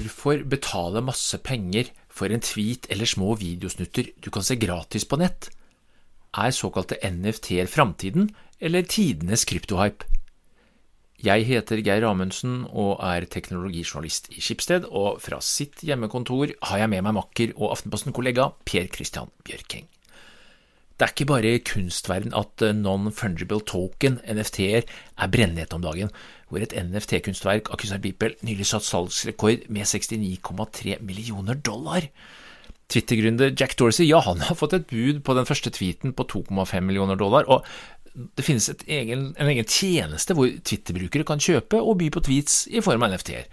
hvorfor betale masse penger for en tweet eller små videosnutter du kan se gratis på nett? Er såkalte NFT-er framtiden, eller tidenes kryptohype? Jeg heter Geir Amundsen og er teknologijournalist i Skipsted, og fra sitt hjemmekontor har jeg med meg makker og Aftenposten-kollega Per Christian Bjørking. Det er ikke bare i kunstverden at non-fungible token, NFT-er, er brennende om dagen, hvor et NFT-kunstverk av Kusar Bipel nylig satt salgsrekord med 69,3 millioner dollar. Twitter-gründer Jack Dorsey ja, han har fått et bud på den første tweeten på 2,5 millioner dollar, og det finnes egen, en egen tjeneste hvor Twitter-brukere kan kjøpe og by på tweets i form av NFT-er.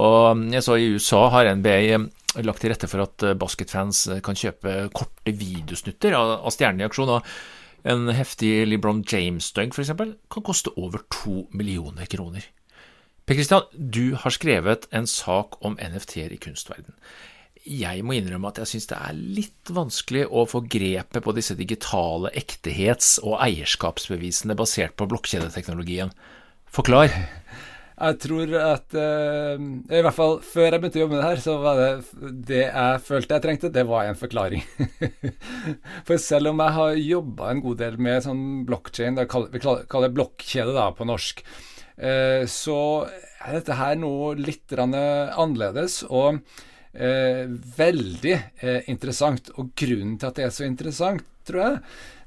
Og jeg så I USA har NBA eh, lagt til rette for at eh, basketfans eh, kan kjøpe korte videosnutter av, av aksjon. og En heftig LeBron James-dunk f.eks. kan koste over to millioner kroner. Per Christian, du har skrevet en sak om NFT-er i kunstverden jeg må innrømme at jeg syns det er litt vanskelig å få grepet på disse digitale ektehets- og eierskapsbevisene basert på blokkjedeteknologien. Forklar. Jeg tror at uh, I hvert fall før jeg begynte å jobbe med det her, så var det det jeg følte jeg trengte, det var en forklaring. For selv om jeg har jobba en god del med sånn blokkjede, vi kaller det blokkjede da på norsk, uh, så er dette her noe litt annerledes. og uh, veldig interessant. Og grunnen til at det er så interessant, tror jeg,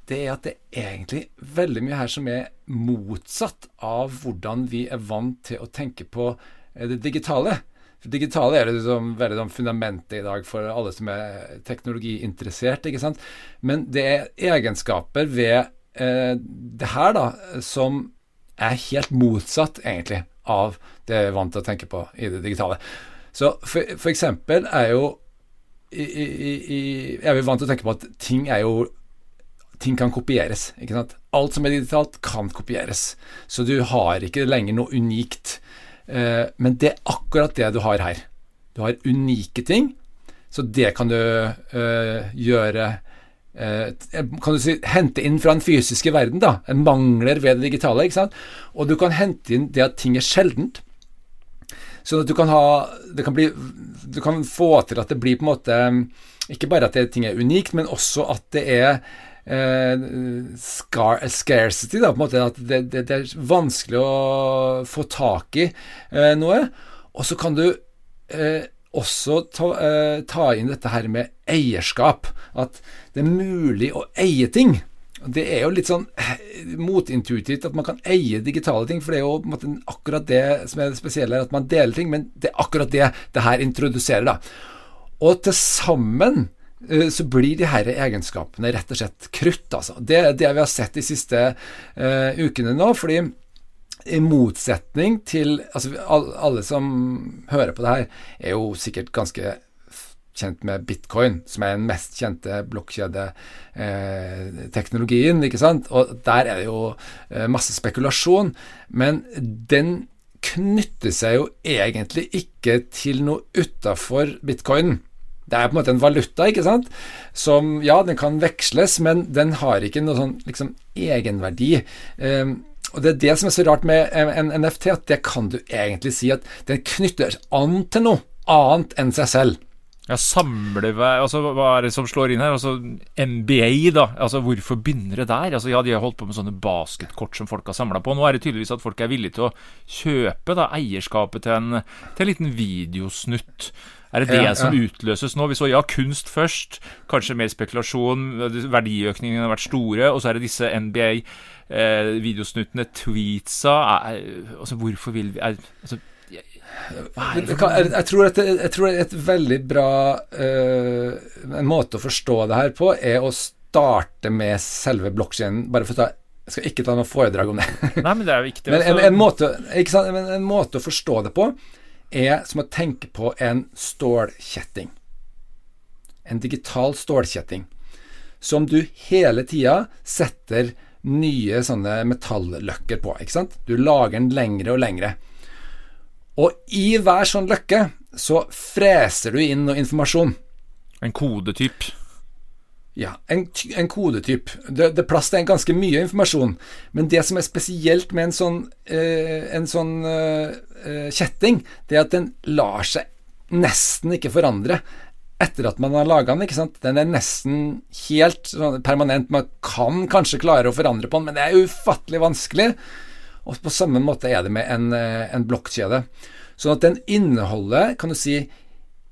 det er at det er egentlig veldig mye her som er motsatt av hvordan vi er vant til å tenke på eh, det digitale. For digitale er liksom veldig sånn fundamentet i dag for alle som er teknologiinteressert. ikke sant? Men det er egenskaper ved eh, det her da, som er helt motsatt, egentlig, av det jeg er vant til å tenke på i det digitale. Så for, for eksempel er jo i, i, i, Er vi vant til å tenke på at ting er jo Ting kan kopieres. ikke sant? Alt som er digitalt, kan kopieres. Så du har ikke lenger noe unikt. Eh, men det er akkurat det du har her. Du har unike ting, så det kan du eh, gjøre eh, kan du si, hente inn fra den fysiske verden. da, En mangler ved det digitale. ikke sant? Og du kan hente inn det at ting er sjeldent. Sånn at du kan ha kan bli, Du kan få til at det blir på en måte Ikke bare at det, ting er unikt, men også at det er eh, scarcity, da, på en måte, at det, det, det, er vanskelig å få tak i eh, noe. Og så kan du eh, også ta, eh, ta, inn dette her med eierskap. At det er mulig å eie ting. Det er jo litt sånn eh, motintuitivt at man kan eie digitale ting, for det er jo måte, akkurat det som er det spesielle, at man deler ting, men det er akkurat det det her introduserer. da. Og til sammen så blir de her egenskapene rett og slett krutt. altså. Det er det vi har sett de siste uh, ukene nå. fordi i motsetning til altså Alle som hører på det her, er jo sikkert ganske kjent med bitcoin, som er den mest kjente blokkjedeteknologien. Eh, ikke sant? Og der er det jo eh, masse spekulasjon. Men den knytter seg jo egentlig ikke til noe utafor bitcoinen. Det er på en måte en valuta, ikke sant, som ja, den kan veksles, men den har ikke noe sånn liksom egenverdi. Um, og Det er det som er så rart med en NFT, at det kan du egentlig si at den knytter an til noe annet enn seg selv. Ja, samlevei altså, Hva er det som slår inn her? Altså, MBA, da. Altså, Hvorfor begynner det der? Altså, ja, De har holdt på med sånne basketkort som folk har samla på. Nå er det tydeligvis at folk er villige til å kjøpe da, eierskapet til en, til en liten videosnutt. Er det det ja, som utløses nå? Vi så ja, kunst først, kanskje mer spekulasjon, verdiøkningene har vært store, og så er det disse NBA-videosnuttene, eh, tweetsa er, altså, Hvorfor vil vi er, altså, jeg, tror at jeg tror et veldig bra uh, En måte å forstå det her på, er å starte med selve blokkjeden. Bare for å ta Jeg skal ikke ta noe foredrag om det. Nei, Men det er viktig men en, en, måte, en, måte, å forstå det på er som å tenke på en stålkjetting. En digital stålkjetting. Som du hele tida setter nye sånne metalløkker på. ikke sant? Du lager den lengre og lengre. Og i hver sånn løkke så freser du inn noe informasjon. En kodetyp. Ja, en, en kodetyp. Det, det plass til ganske mye informasjon. Men det som er spesielt med en sånn, eh, en sånn eh, eh kjetting, det er at den lar seg nesten ikke forandre etter at man har laga den. ikke sant? Den er nesten helt sånn permanent. Man kan kanskje klare å forandre på den, men det er ufattelig vanskelig. Og på samme måte er det med en, eh, en blokkjede. Sånn at den inneholder, kan du si,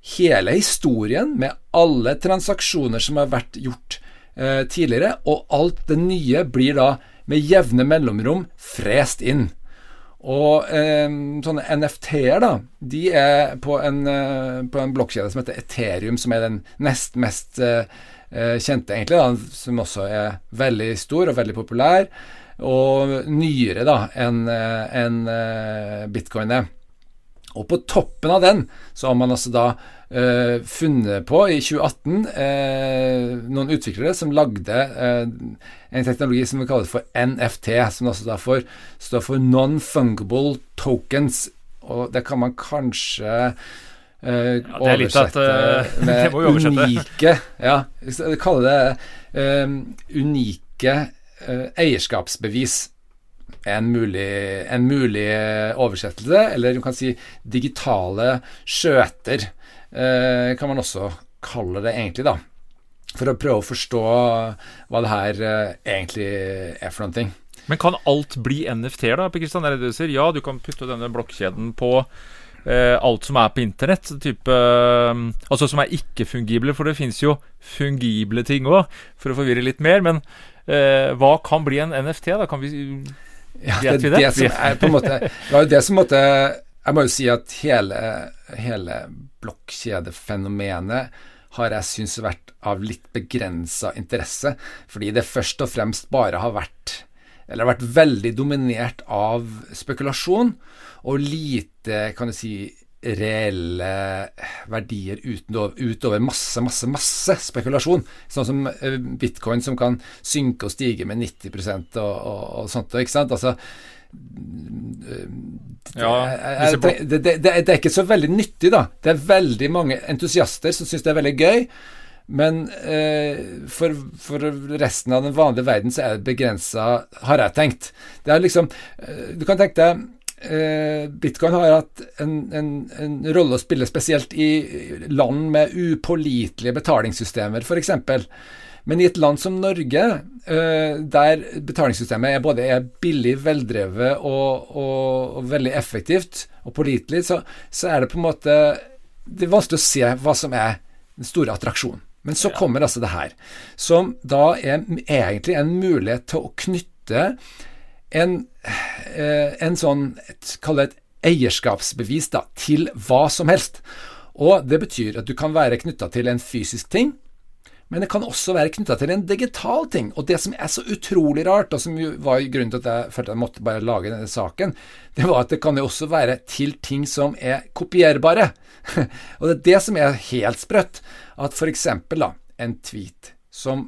hele historien med alle transaksjoner som har vært gjort eh, tidligere, og alt det nye blir da med jevne mellomrom frest inn. Og eh, sånne NFT-er, da, de er på en, eh, en blokkjede som heter Ethereum, som er den nest mest eh, eh, kjente, egentlig, da, som også er veldig stor og veldig populær, og nyere da enn en, eh, bitcoin er. Og på toppen av den så har man altså da eh, funnet på i 2018 eh, noen utviklere som lagde eh, en teknologi som vi kaller for NFT, som altså da for, står for Non-Fungible Tokens. Og det kan man kanskje eh, ja, oversette at, med oversette. unike Ja, vi kaller det eh, unike eh, eierskapsbevis en mulig, en mulig, oversettelse, eller du kan si digitale skjøter, eh, kan man også kalle det egentlig, da. For å prøve å forstå hva det her eh, egentlig er for noen ting. Men kan alt bli NFT-er, da? Kristian? Er det du sier? Ja, du kan putte denne blokkjeden på eh, alt som er på internett. Type, eh, altså som er ikke-fungible, for det fins jo fungible ting òg, for å forvirre litt mer. Men eh, hva kan bli en NFT? da? Kan vi ja, det, det, det som er på en måte Det var jo det som måtte Jeg må jo si at hele, hele blokkjedefenomenet har jeg syns vært av litt begrensa interesse, fordi det først og fremst bare har vært eller har vært veldig dominert av spekulasjon, og lite, kan du si, reelle verdier utover, masse, masse, masse spekulasjon. Sånn som eh, bitcoin som kan synke og stige med 90 og, og, og sånt. ikke sant? Altså, ja, det, det, det, det, er ikke så veldig nyttig, da. Det er veldig mange entusiaster som syns det er veldig gøy. Men eh, for, for, resten av den vanlige verden så er det begrensa, har jeg tenkt. Det er liksom eh, Du kan tenke deg Eh, bitcoin har hatt en, en, en, rolle å spille, spesielt i land med upålitelige betalingssystemer, f.eks. Men i et land som Norge, eh, der betalingssystemet er både er billig, veldrevet og, og, og, veldig effektivt og pålitelig, så, så, er det på en måte Det er vanskelig å se hva som er den store attraksjonen. Men så kommer altså det her, som da er egentlig en mulighet til å knytte en, eh, en sånn Kall det et eierskapsbevis da, til hva som helst. Og Det betyr at du kan være knytta til en fysisk ting, men det kan også være knytta til en digital ting. Og det som er så utrolig rart, og som var grunnen til at jeg følte jeg måtte bare lage denne saken, det var at det kan jo også være til ting som er kopierbare. og det er det som er helt sprøtt. At f.eks. en tweet som,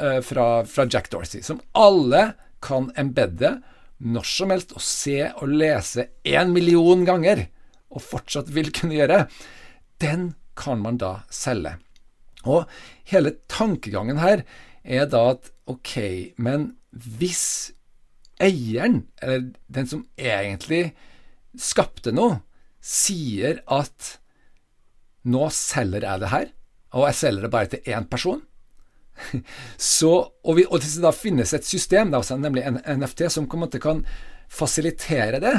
uh, fra, fra Jack Dorsey, som alle kan embedde når som helst og se og lese én million ganger, og fortsatt vil kunne gjøre, den kan man da selge. Og hele tankegangen her er da at ok, men hvis eieren, eller den som egentlig skapte noe, sier at nå selger jeg det her, og jeg selger det bare til én person, Så, og, vi, og hvis det da finnes et system, da, nemlig en NFT, som kan fasilitere det,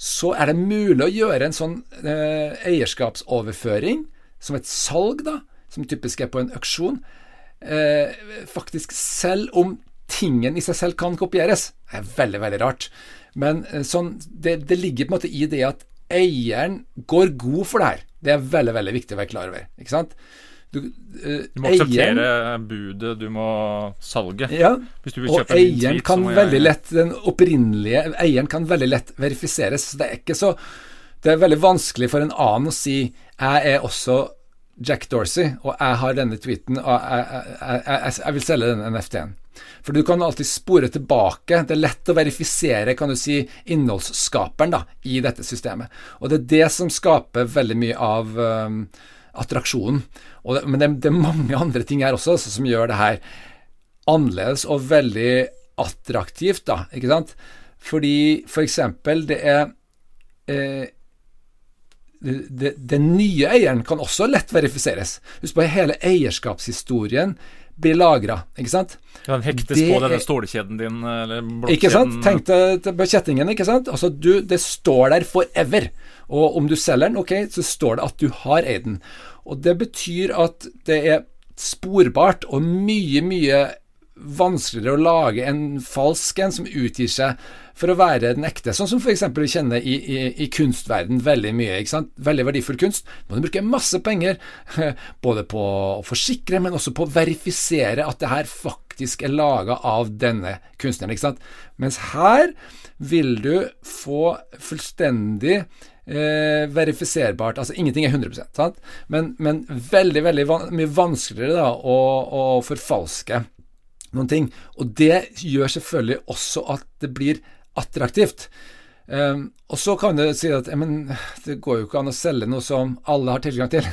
så er det mulig å gjøre en sånn eh, eierskapsoverføring, som et salg, da, som typisk er på en auksjon, eh, faktisk selv om tingen i seg selv kan kopieres. Det er veldig, veldig rart. Men eh, sånn, det, det, ligger på en måte i det at eieren går god for det her. Det er veldig, veldig viktig å være klar over. ikke sant? Du, uh, du må akseptere eieren, budet, du må salge. Ja, og eieren tweet, kan veldig lett Den opprinnelige eieren kan veldig lett verifiseres. Det er ikke så Det er veldig vanskelig for en annen å si 'jeg er også Jack Dorsey, og jeg har denne tweeten, og jeg, jeg, jeg, jeg vil selge denne NFT-en'. For du kan alltid spore tilbake. Det er lett å verifisere kan du si, innholdsskaperen da, i dette systemet. Og det er det som skaper veldig mye av um, attraksjonen. Det, men det, det, er mange andre ting her også som gjør det her annerledes og veldig attraktivt, da, ikke sant? Fordi for eksempel det er eh, den nye eieren kan også lett verifiseres. Husk på hele eierskapshistorien blir lagra, ikke sant? Den hektes det på denne stålkjeden din, eller blokkjeden. Ikke sant? Tenk på kjettingen, ikke sant? Altså, du, det står der forever. Og om du selger den, ok, så står det at du har eid den. Og det betyr at det er sporbart og mye, mye vanskeligere å lage en falsk en som utgir seg for å være den ekte. Sånn som f.eks. vi kjenner i, i, i kunstverden veldig mye. Veldig verdifull kunst. Må du bruke masse penger både på å forsikre, men også på å verifisere at det her faktisk er laga av denne kunstneren. ikke sant? Mens her vil du få fullstendig eh, verifiserbart. Altså ingenting er 100% sant? Men, men veldig veldig van mye vanskeligere da, å, å forfalske noen ting. Og det gjør selvfølgelig også at det blir attraktivt. Um, og så kan du si at men, det går jo ikke an å selge noe som alle har tilgang til.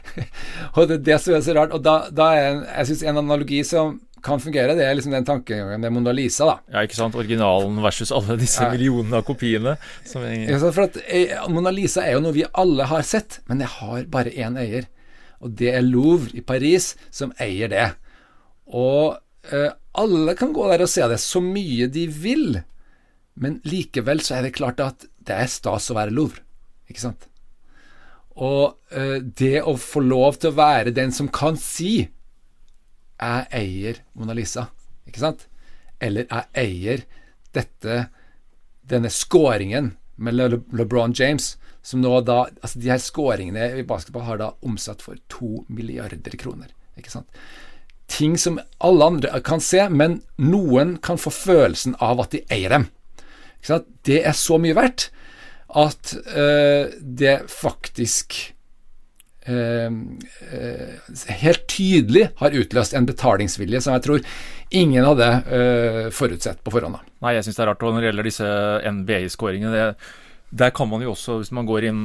og det er det som er så rart. Og da, da er en, jeg synes en analogi som kan fungere, det er liksom den tankegangen med Mona Lisa. da. Ja, ikke sant? Originalen versus alle disse ja. millionene av kopiene. Jeg... Ja, for at eh, Mona Lisa er jo noe vi alle har sett, men det har bare én eier. Og det er Louvre i Paris som eier det. Og alle kan gå der og se det så mye de vil. Men likevel så er det klart at det er stas å være Louvre, ikke sant? Og uh, det å få lov til å være den som kan si 'Jeg eier Mona Lisa', ikke sant? Eller 'Jeg eier dette, denne scoringen med Le LeBron James', som nå da Altså, de her scoringene i basketball har da omsatt for to milliarder kroner, ikke sant? Ting som alle andre kan se, men noen kan få følelsen av at de eier dem. Det er så mye verdt at øh, det faktisk uh, uh, helt tydelig har utløst en betalingsvilje som jeg tror ingen hadde forutsett på forhånd. Nei, jeg syns det er rart. Og når det gjelder disse NBA-skåringene der kan man jo også, hvis man går inn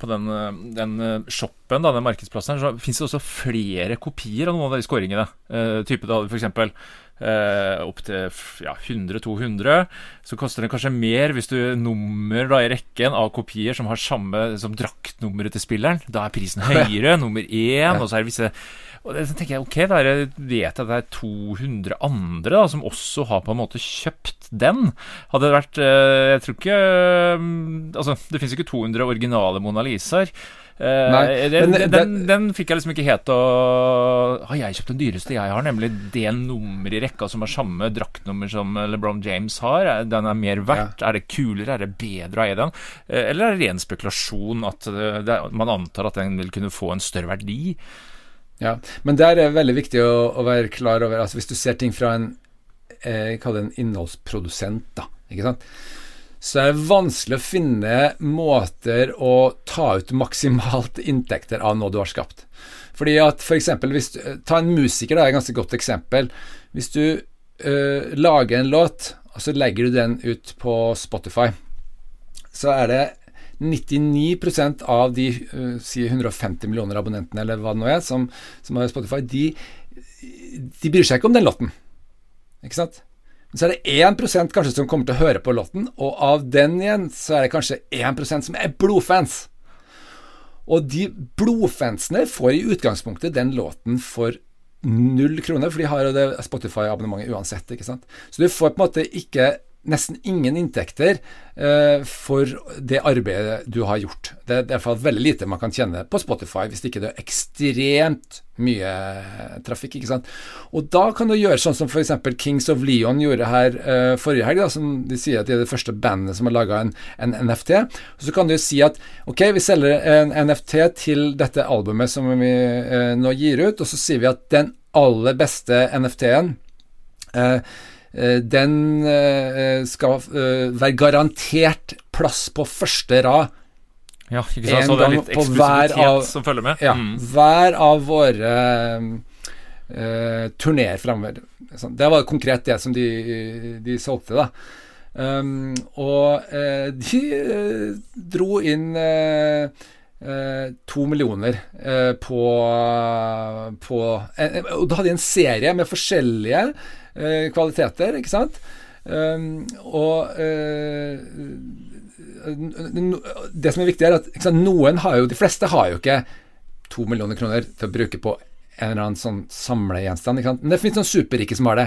på den, den shoppen, da, den markedsplassen, så finnes det også flere kopier av noen av de skåringene. Uh, type da, eksempel Opp opptil ja, 100-200. Så koster det kanskje mer hvis du nummer da, i rekken av kopier som har samme som draktnummeret til spilleren. Da er prisen høyere, nummer én, og så er det visse og så tenker jeg, ok, da vet jeg at det er 200 andre da, som også har på en måte kjøpt den. Hadde det vært eh, Jeg tror ikke eh, Altså, det fins ikke 200 originale Mona Lisaer. Eh, Nei, den, men, den, den, fikk jeg liksom ikke helt å Har jeg kjøpt den dyreste jeg har, nemlig det nummeret i rekka som har samme draktnummer som LeBron James har? Den er mer verdt? Ja. Er det kulere? Er det bedre å eie den? Eller er det ren spekulasjon at det, man antar at den vil kunne få en større verdi? Ja, men der er det veldig viktig å, å være klar over altså Hvis du ser ting fra en eh, en innholdsprodusent, da. Ikke sant? så er det vanskelig å finne måter å ta ut maksimalt inntekter av noe du har skapt. Fordi at for eksempel, hvis du, Ta en musiker, det er et ganske godt eksempel. Hvis du uh, lager en låt, og så legger du den ut på Spotify, så er det 99% av de uh, si 150 millioner abonnentene, eller hva det nå er, som, som har Spotify, de, de bryr seg ikke om den låten. Ikke sant? Så er det 1% kanskje som kommer til å høre på låten, og av den igjen så er det kanskje 1% som er blodfans. Og de blodfansene får i utgangspunktet den låten for null kroner, for de har jo det Spotify-abonnementet uansett. ikke sant? Så du får på en måte ikke nesten ingen inntekter eh, for det arbeidet du har gjort. Det er derfor veldig lite man kan tjene på Spotify hvis ikke det er ekstremt mye trafikk. ikke sant? Og da kan du gjøre sånn som f.eks. Kings of Leon gjorde her eh, forrige helg, da, som de sier at de er det første bandet som har laga en, en, NFT. Så kan du si at ok, vi selger en NFT til dette albumet som vi eh, nå gir ut, og så sier vi at den aller beste NFT-en eh, Eh, den eh, skal eh, være garantert plass på første rad. Ja, ikke sant? Så det er litt eksklusivitet som følger med? Ja. Mm. Hver av våre uh, turneer framover. Det var konkret det som de, de solgte, da. Um, og uh, de uh, dro inn to millioner på, på Og da hadde de en serie med forskjellige eh, kvaliteter, ikke sant? Um, og eh, Det som er viktig, er at sant, noen har jo De fleste har jo ikke to millioner kroner til å bruke på en eller annen sånn samlegjenstand. ikke Men det finnes noen superrike som har det.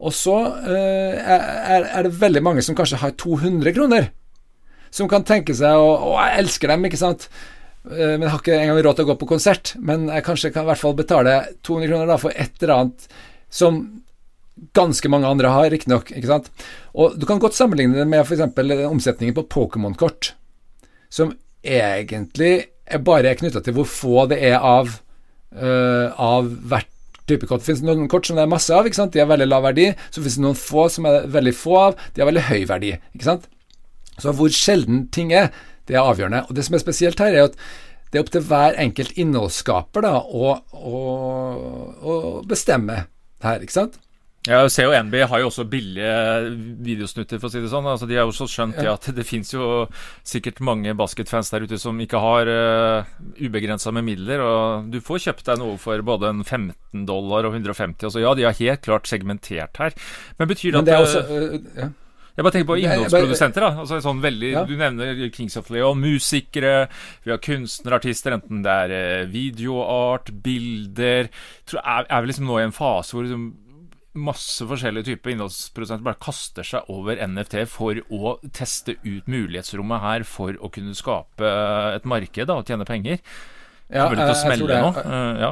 Og så uh, er, er, det veldig mange som kanskje har 200 kroner. Som kan tenke seg å Å, jeg elsker dem, ikke sant. Uh, men jeg har ikke engang råd til å gå på konsert. Men jeg kanskje kan i hvert fall betale 200 kroner da for et eller annet som ganske mange andre har, riktignok. Og du kan godt sammenligne det med f.eks. omsetningen på Pokémon-kort, som egentlig bare er knytta til hvor få det er av, uh, av hvert type kort. Det finnes noen kort som det er masse av, de har veldig lav verdi. Så finnes det noen få som er veldig få av, de har veldig høy verdi. ikke sant? Så hvor sjelden ting er, det er avgjørende. Og det som er spesielt her, er at det er opp til hver enkelt innholdsskaper da, å, å, å bestemme her, ikke sant? Ja, Se og NB har jo også billige videosnutter, for å si det sånn. Altså, de har jo også skjønt ja. at det fins jo sikkert mange basketfans der ute som ikke har uh, ubegrensa med midler. Og du får kjøpt deg noe for både en 15 dollar og 150. Altså, ja, de har helt klart segmentert her. Men betyr det at det også, uh, ja. Jeg bare tenker på innholdsprodusenter. da altså sånn veldig, ja. Du nevner Kings of Leon, musikere, vi har kunstnerartister, enten det er videoart, bilder tror, er, er vi liksom nå i en fase hvor liksom masse forskjellige typer innholdsprodusenter bare kaster seg over NFT for å teste ut mulighetsrommet her for å kunne skape et marked da, og tjene penger. Ja, jeg, jeg tror det. Uh, ja.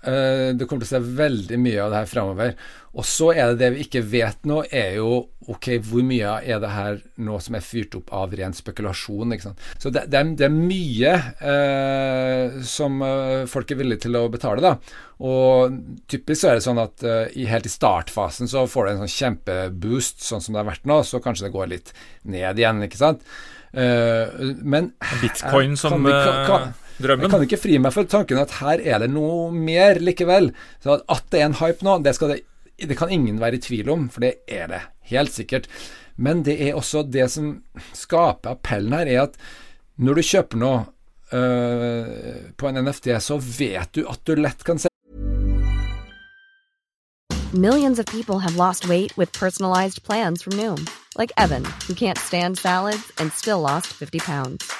Uh, det kommer til å se veldig mye av det her framover. Og så er det det vi ikke vet nå, er jo ok, hvor mye er det her nå som er fyrt opp av ren spekulasjon? ikke sant? Så det, det, er, det er, mye eh, som uh, folk er villige til å betale, da. Og typisk så er det sånn at i, helt i startfasen så får du en sånn kjempeboost, sånn som det har vært nå. Så kanskje det går litt ned igjen, ikke sant. men Bitcoin som kan, kan, kan, Drømmen. Jeg kan ikke fri meg for tanken at her er det noe mer likevel. Så at det er en hype nå, det, det, det kan ingen være i tvil om, for det er det. Helt sikkert. Men det er også det som skaper appellen her, er at når du kjøper noe øh, på en NFT, så vet du at du lett kan se Millions of people have lost weight with personalized plans from Noom, like Evan, who can't stand salads and still lost 50 pounds.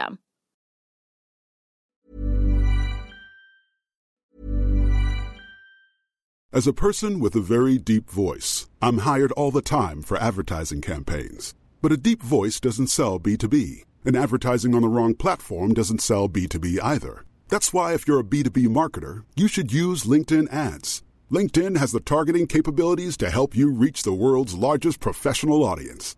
As a person with a very deep voice, I'm hired all the time for advertising campaigns. But a deep voice doesn't sell B2B, and advertising on the wrong platform doesn't sell B2B either. That's why, if you're a B2B marketer, you should use LinkedIn ads. LinkedIn has the targeting capabilities to help you reach the world's largest professional audience.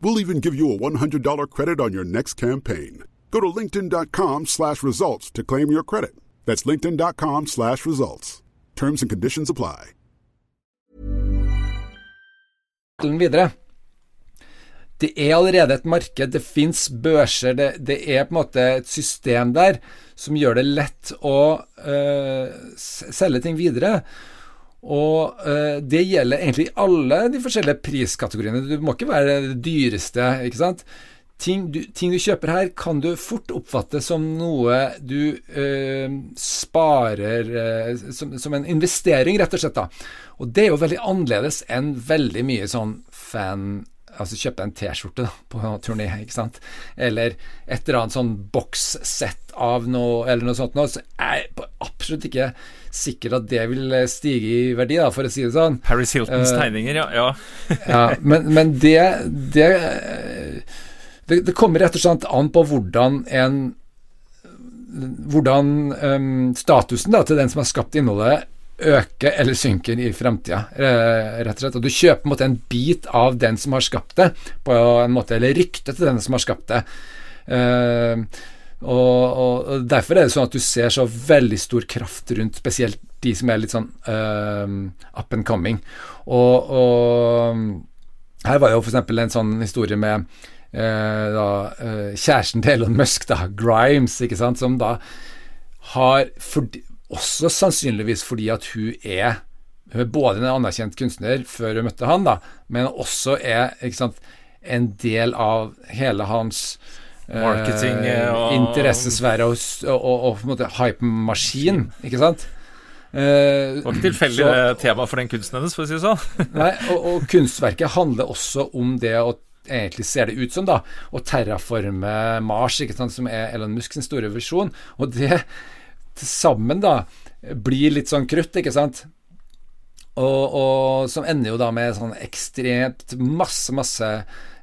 We'll even give you a $100 credit on your next campaign. Go to linkedin.com slash results to claim your credit. That's linkedin.com slash results. Terms and conditions apply. Videre. Det er allerede et marked, det fins børser, det, det, er på en måte et system der som gjør det lett å uh, selge ting videre. Og eh, det gjelder egentlig alle de forskjellige priskategoriene. Du må ikke være det dyreste, ikke sant. Ting du, ting du kjøper her, kan du fort oppfatte som noe du eh, sparer eh, som, som, en investering, rett og slett. da. Og det er jo veldig annerledes enn veldig mye sånn fan Altså kjøpe en T-skjorte på turné, ikke sant. Eller et eller annet sånn bokssett av noe, eller noe sånt noe. Så jeg absolutt ikke sikker at det vil stige i verdi, da, for å si det sånn. Paris Hiltons uh, tegninger, ja. ja. ja men, men det, det det, det, kommer rett og slett an på hvordan en hvordan um, statusen da, til den som har skapt innholdet, øker eller synker i framtida, rett og slett. Og du kjøper på en måte en bit av den som har skapt det, på en måte, eller ryktet til den som har skapt det. Uh, og, og, Derfor er det sånn at du ser så veldig stor kraft rundt spesielt de som er litt sånn uh, up and coming. Og, og her var jo f.eks. en sånn historie med uh, da, uh, kjæresten til Elon Musk, da, Grimes, ikke sant, som da har for, Også sannsynligvis fordi at hun er hun er både en anerkjent kunstner før hun møtte han, da, men også er sant, en del av hele hans Marketing og interessesfære og, og, og, og, på en måte hype-maskin, ikke sant? Eh, det var ikke tilfeldig tema for den kunsten hennes, for å si det sånn. nei, og, og kunstverket handler også om det å egentlig ser det ut som, da, å terraforme Mars, ikke sant, som er Elon Musk sin store visjon. Og det til sammen da blir litt sånn krutt, ikke sant. Og, og, som ender jo da med sånn ekstremt masse, masse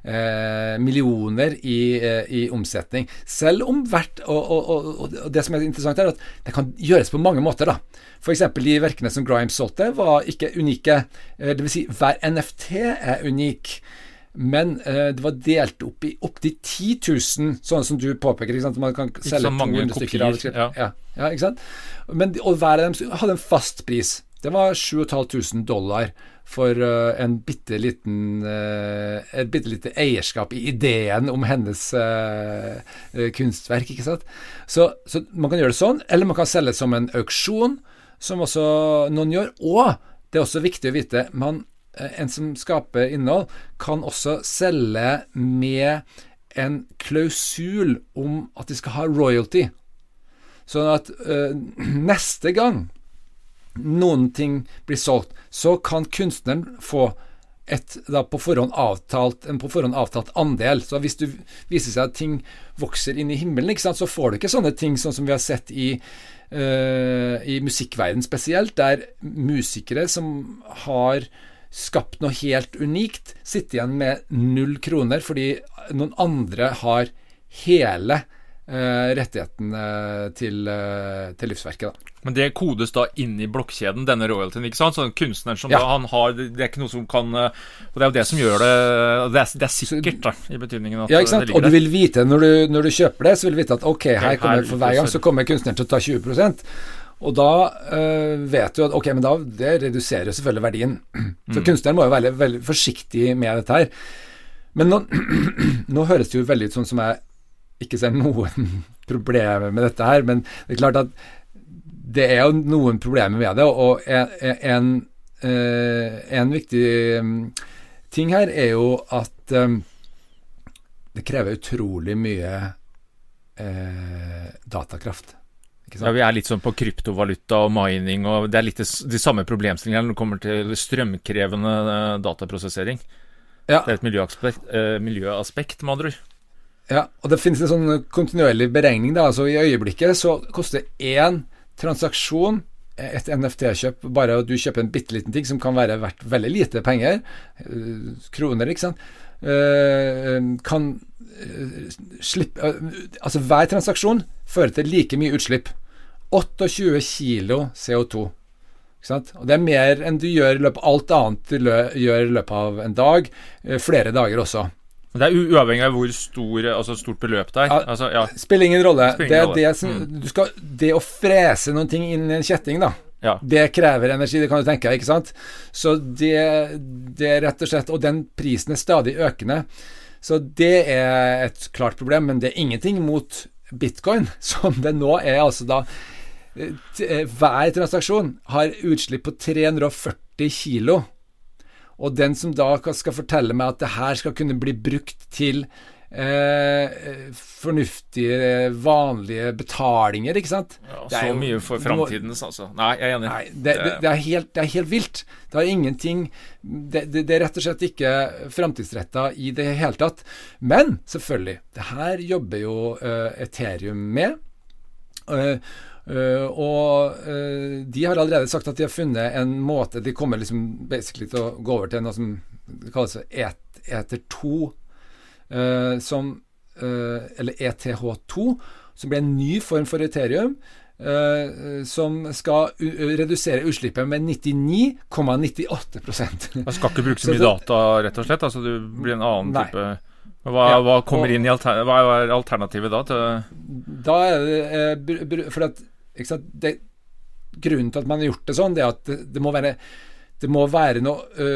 eh, millioner i, eh, i, omsetning. Selv om hvert og, og, og, det som er interessant, er at det kan gjøres på mange måter. da. F.eks. de verkene som Grimes solgte, var ikke unike. Eh, Dvs. Si, hver NFT er unik. Men eh, det var delt opp i opptil 10 000, sånn som du påpeker. Ikke sant? Man kan selge 200 stykker av ja. Ja, ja, ikke sant? Men, og hver av dem hadde en fast pris. Det var 7500 dollar for uh, en bitte liten uh, et bitte lite eierskap i ideen om hennes uh, kunstverk. ikke sant? Så, så, man kan gjøre det sånn, eller man kan selge det som en auksjon, som også noen gjør. Og det er også viktig å vite man Eh, en som skaper innhold, kan også selge med en klausul om at de skal ha royalty. Sånn at øh, neste gang noen ting blir solgt, så kan kunstneren få et da på forhånd avtalt, en på forhånd avtalt andel. Så hvis det viser seg at ting vokser inn i himmelen, så får du ikke sånne ting sånn som vi har sett i, uh, i musikkverden spesielt, der musikere som har skapt noe helt unikt, sitter igjen med null kroner fordi noen andre har hele rettigheten til, eh, til, livsverket. Da. Men det kodes da inn i blokkjeden, denne royaltyen, ikke sant? Så kunstneren som ja. da han har Det er ikke noe som kan eh, Og det er jo det som gjør det Det er, det er sikkert, da, i betydningen at ja, ikke sant? Og du vil vite, når du, når du, kjøper det, så vil du vite at ok, her kommer for hver gang så kommer kunstneren til å ta 20% og da øh, vet du at ok, men da det reduserer selvfølgelig verdien. Så mm. kunstneren må jo være veldig forsiktig med dette her. Men nå, nå høres det jo veldig ut sånn som jeg ikke ser noen problemer med dette her, men det er klart at det er jo noen problemer med det, og en, en, en viktig mm, ting her er jo at um, det krever utrolig mye eh, datakraft. Ja, Vi er litt sånn på kryptovaluta og mining, og det er litt de samme problemstillingene når det kommer til strømkrevende eh, dataprosessering. Ja. Det er et miljøaspekt, miljøaspekt med andre ord. Ja, og det finnes en sånn kontinuerlig beregning. da, altså I øyeblikket så koster én transaksjon et NFT-kjøp, bare at du kjøper en bitte liten ting som kan være verdt veldig lite penger, uh, kroner, ikke sant, uh, kan slippe Altså hver transaksjon fører til like mye utslipp. 28 kilo CO2. Ikke sant? Og Det er mer enn du gjør i løpet av alt annet du gjør i løpet av en dag. Eh, flere dager også. Det er uavhengig av hvor stor, altså stort beløp det er? Altså, ja. Spiller ingen rolle. Spiller ingen det, det, som, mm. skal, det, å frese noen ting inn i en kjetting, da, ja. det krever energi, det kan du tenke deg, ikke sant? Så det, det er rett og slett Og den prisen er stadig økende. Så det er et klart problem, men det er ingenting mot bitcoin, som det nå er altså da eh, eh, hver transaksjon har utslipp på 340 kilo. Og den som da skal fortelle meg at det her skal kunne bli brukt til eh, fornuftige, vanlige betalinger, ikke sant Ja, så jo- mye for framtidens, altså. Nei, jeg er enig. Nei, det, det, det, er helt, det er helt vilt. Det har ingenting Det, er rett og slett ikke framtidsretta i det hele tatt. Men selvfølgelig, det her jobber jo uh, Ethereum med. Eh, eh, og uh, de har allerede sagt at de har funnet en måte De kommer liksom basically til å gå over til noe som kalles et, eter 2, uh, som eh, Eller ETH2, som blir en ny form for eterium. som skal redusere utslippet med 99,98 Man skal ikke bruke så mye data, rett og slett. Altså, du blir en annen Nei. type hva, Ja, hva kommer og- inn i alter, Hva er alternativet da? til Da er det For at det, Grunnen til at man har gjort det sånn, det er at det, det må være det må være noe ø,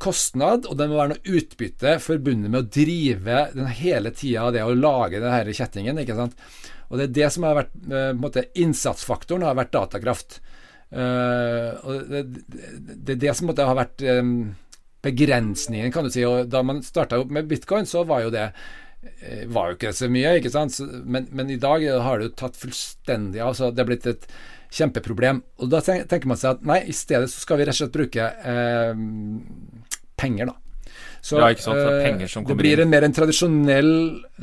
kostnad, og det må være noe utbytte forbundet med å drive den hele tida det å lage denne kjettingen. ikke sant? Og det er det som har vært ø, på en måte Innsatsfaktoren har vært datakraft. Uh, og det, det, er det som måte har vært ø, begrensningen, kan du si. Og da man starta med bitcoin, så var jo det var jo ikke så mye, ikke sant? Men, men i dag har det jo tatt fullstendig av. så Det er blitt et kjempeproblem. Og da tenker man seg at nei, i stedet så skal vi rett og slett bruke eh, penger, da. Så Ja, sant, det eh, det blir en mer en tradisjonell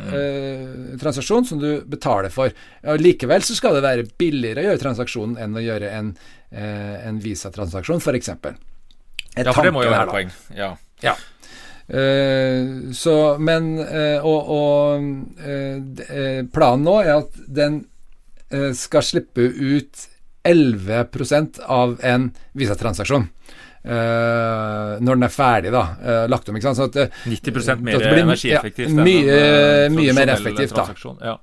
eh, transaksjon som du betaler for. Ja, likevel så skal det være billigere å gjøre transaksjonen enn å gjøre en, eh, en visatransaksjon, f.eks. Ja, for det må jo være et poeng. Ja. ja. Eh, så, men eh, Og, og eh, planen nå er at den skal slippe ut 11% av en Visa-transaksjon. eh, når den er ferdig, da. Uh, lagt om, ikke sant. Så at, uh, 90% mer blir- energieffektivt. Ja, mye, en, mye mer effektivt, da. Ja.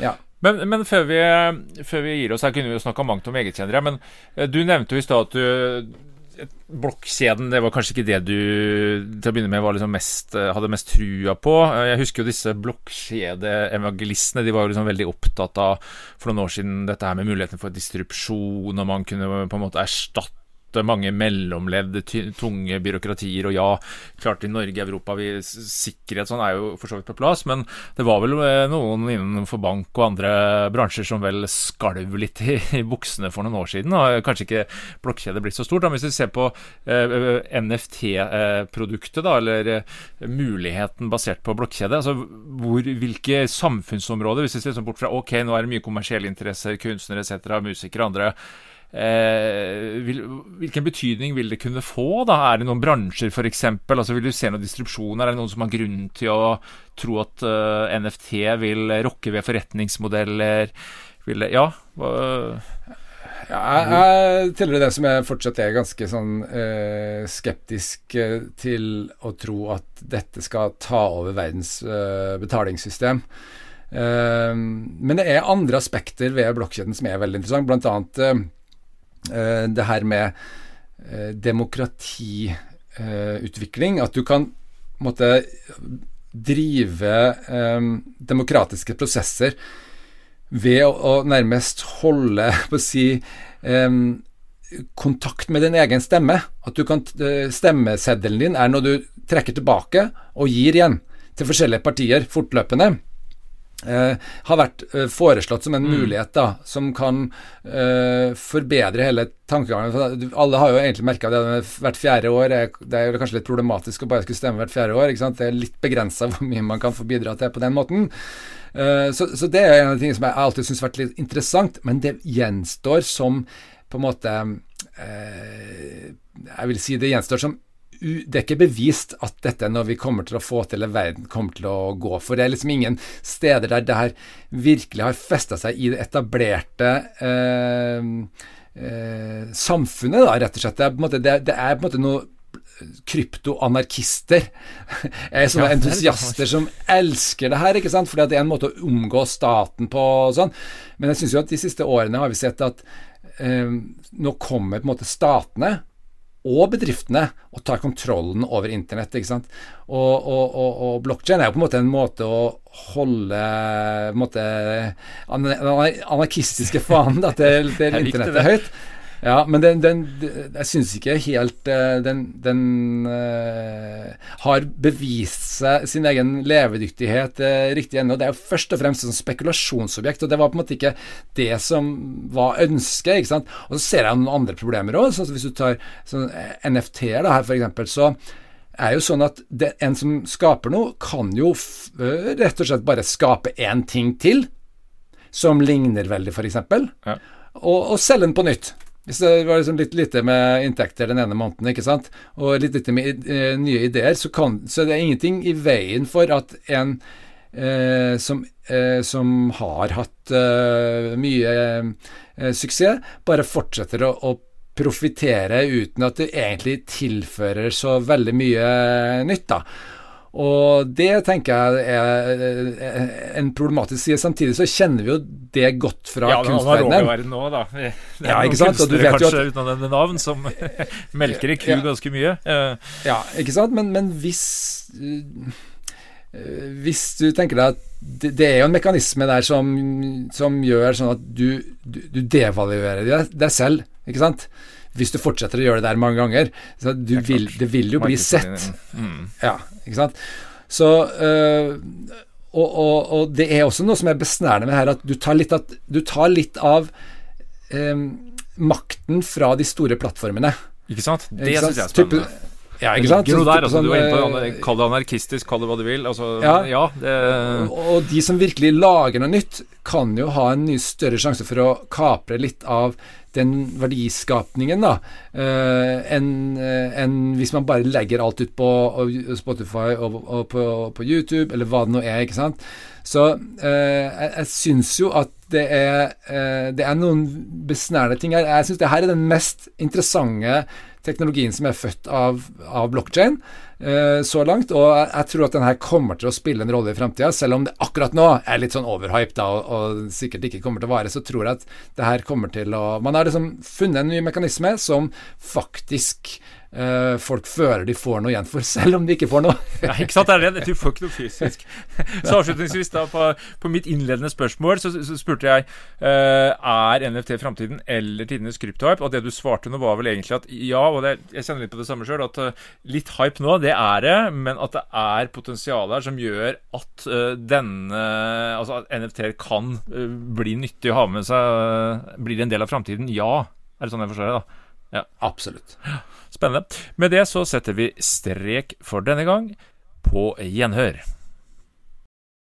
Ja. Men, men før, vi, før vi gir oss her, kunne vi jo snakka mangt om egetkjennere. Men du nevnte jo i stad at du Blokkjeden, det var kanskje ikke det du til å begynne med liksom mest, eh, hadde mest trua på. Eh, Jeg husker jo disse blokkjedeevangelistene. De var jo liksom veldig opptatt av for noen år siden dette her med muligheten for distrupsjon, og man kunne på en måte erstatte mange mellomledd, tunge byråkratier. Og ja, klart i Norge, Europa, vi, sikkerhet sånn er jo for så vidt på plass, men det var vel eh, noen innenfor bank og andre bransjer som vel skalv litt i, i buksene for noen år siden. Og kanskje ikke blokkjede blitt så stort. Da. Hvis vi ser på eh, NFT-produktet, da, eller eh, muligheten basert på blokkjede, altså hvor, hvilke samfunnsområder, hvis vi ser sånn bort fra ok, nå er det mye kommersielle interesser, kunstnere etc., musikere og andre, Eh, vil, hvilken betydning vil det kunne få? da? Er det noen bransjer f.eks.? Altså, vil du se noen distrupsjoner? Er det noen som har grunn til å tro at uh, NFT vil rokke ved forretningsmodeller? Vil det, ja? Hva, Ja, jeg, jeg tilhører det som jeg fortsatt er ganske sånn eh, skeptisk eh, til å tro at dette skal ta over verdens eh, betalingssystem. Eh, men det er andre aspekter ved blokkjeden som er veldig interessant, blant annet eh, eh, det her med eh, demokratiutvikling. at du kan måtte drive eh, demokratiske prosesser ved å, nærmest holde på å si kontakt med din egen stemme. At du kan eh, stemmeseddelen din er noe du trekker tilbake og gir igjen til forskjellige partier fortløpende. Eh, har vært uh, foreslått som en mulighet da, som kan uh, forbedre hele tankegangen. For Alle har jo egentlig merka det med hvert fjerde år. er- Det er jo kanskje litt problematisk å bare skulle stemme hvert fjerde år. Det er litt begrensa hvor mye man kan få bidra til på den måten. Så, så det er en av de tingene som jeg alltid syns har vært litt interessant, men det gjenstår som på en måte Jeg vil si det gjenstår som det er ikke bevist at dette er noe vi kommer til å få til, eller verden kommer til å gå for. Det er liksom ingen steder der det her virkelig har festa seg i det etablerte eh, eh, samfunnet, da, rett og slett. Det er på en måte, det, det er på en måte noe kryptoanarkister. er sånne Ja, er entusiaster som elsker det her, ikke sant? fordi at det er en måte å omgå staten på og sånn. Men jeg syns jo at de siste årene har vi sett at eh, nå kommer på en måte statene og bedriftene å ta kontrollen over internett. ikke sant? Og, og, og, og blokkjede er jo på en måte en måte å holde på en måte, den anarkistiske fanen til, til internettet høyt. Ja, men den, den, jeg syns ikke helt eh, Den, den uh, har bevist seg sin egen levedyktighet uh, riktig ennå. Det er jo først og fremst et spekulasjonsobjekt, og det var på en måte ikke det som var ønsket. ikke sant? Og så ser jeg noen andre problemer òg. Sånn hvis du tar sånn NFT-er her, f.eks., så er jo sånn at det, en som skaper noe, kan jo rett og slett bare skape én ting til, som ligner veldig, f.eks., ja. og, og selge den på nytt. Hvis det var liksom litt lite med inntekter den ene måneden, ikke sant, og litt lite med uh, nye ideer, så, kan, så det er ingenting i veien for at en uh, som, uh, som, har hatt mye suksess, bare fortsetter å, å profitere uten at det egentlig tilfører så veldig mye nytt. da. Og det tenker jeg er en problematisk side. Samtidig så kjenner vi jo det godt fra ja, kunstverdenen. verden nå, da. Det er ja, noen kunstnere kanskje at, uten å nevne navn som melker i ku ja. ganske mye. Ja, ikke sant. Men, men hvis hvis du tenker deg at det, det, er jo en mekanisme der som, som gjør sånn at du, du, du devaluerer deg selv, ikke sant? Hvis du fortsetter å gjøre det der mange ganger. Så du vil, det vil jo bli sett. Mm. Ja, ikke sant. Så øh, og, og, og, det er også noe som er besnærende med her, at du tar litt, at, du tar litt av øh, makten fra de store plattformene. Ikke sant? Det syns jeg er spennende. Type, ja, ikke sant? Der, altså, sånn, du er inne på, eh, Kall det anarkistisk, kall det hva du vil. Altså, ja, ja det... og, og de som virkelig lager noe nytt, kan jo ha en mye større sjanse for å kapre litt av den verdiskapningen da, uh, enn uh, en hvis man bare legger alt ut på Spotify og, og på, på, YouTube, eller hva det nå er. ikke sant? Så uh, jeg, jeg syns jo at det er, det er noen besnærende ting her. Jeg syns det her er den mest interessante teknologien som er født av, av blokkjede eh, så langt. Og jeg, tror at den her kommer til å spille en rolle i framtida, selv om det akkurat nå er litt sånn overhyped og, og, sikkert ikke kommer til å vare. Så tror jeg at det her kommer til å Man har liksom funnet en ny mekanisme som faktisk uh, folk føler de får noe igjen for, selv om de ikke får noe. ja, ikke sant, det er det. Du får ikke noe fysisk. Så avslutningsvis, da, på, på mitt innledende spørsmål, så, så spurte jeg uh, er NFT framtiden eller tidenes kryptohype, og det du svarte nå, var vel egentlig at ja, og det, jeg kjenner litt på det samme sjøl, at uh, litt hype nå, det er det, men at det er potensial her som gjør at denne Altså at NFT kan bli nyttig å ha med seg, blir det en del av framtiden? Ja. Er det sånn jeg forstår det, da? Ja. Absolutt. Spennende. Med det så setter vi strek for denne gang. På gjenhør.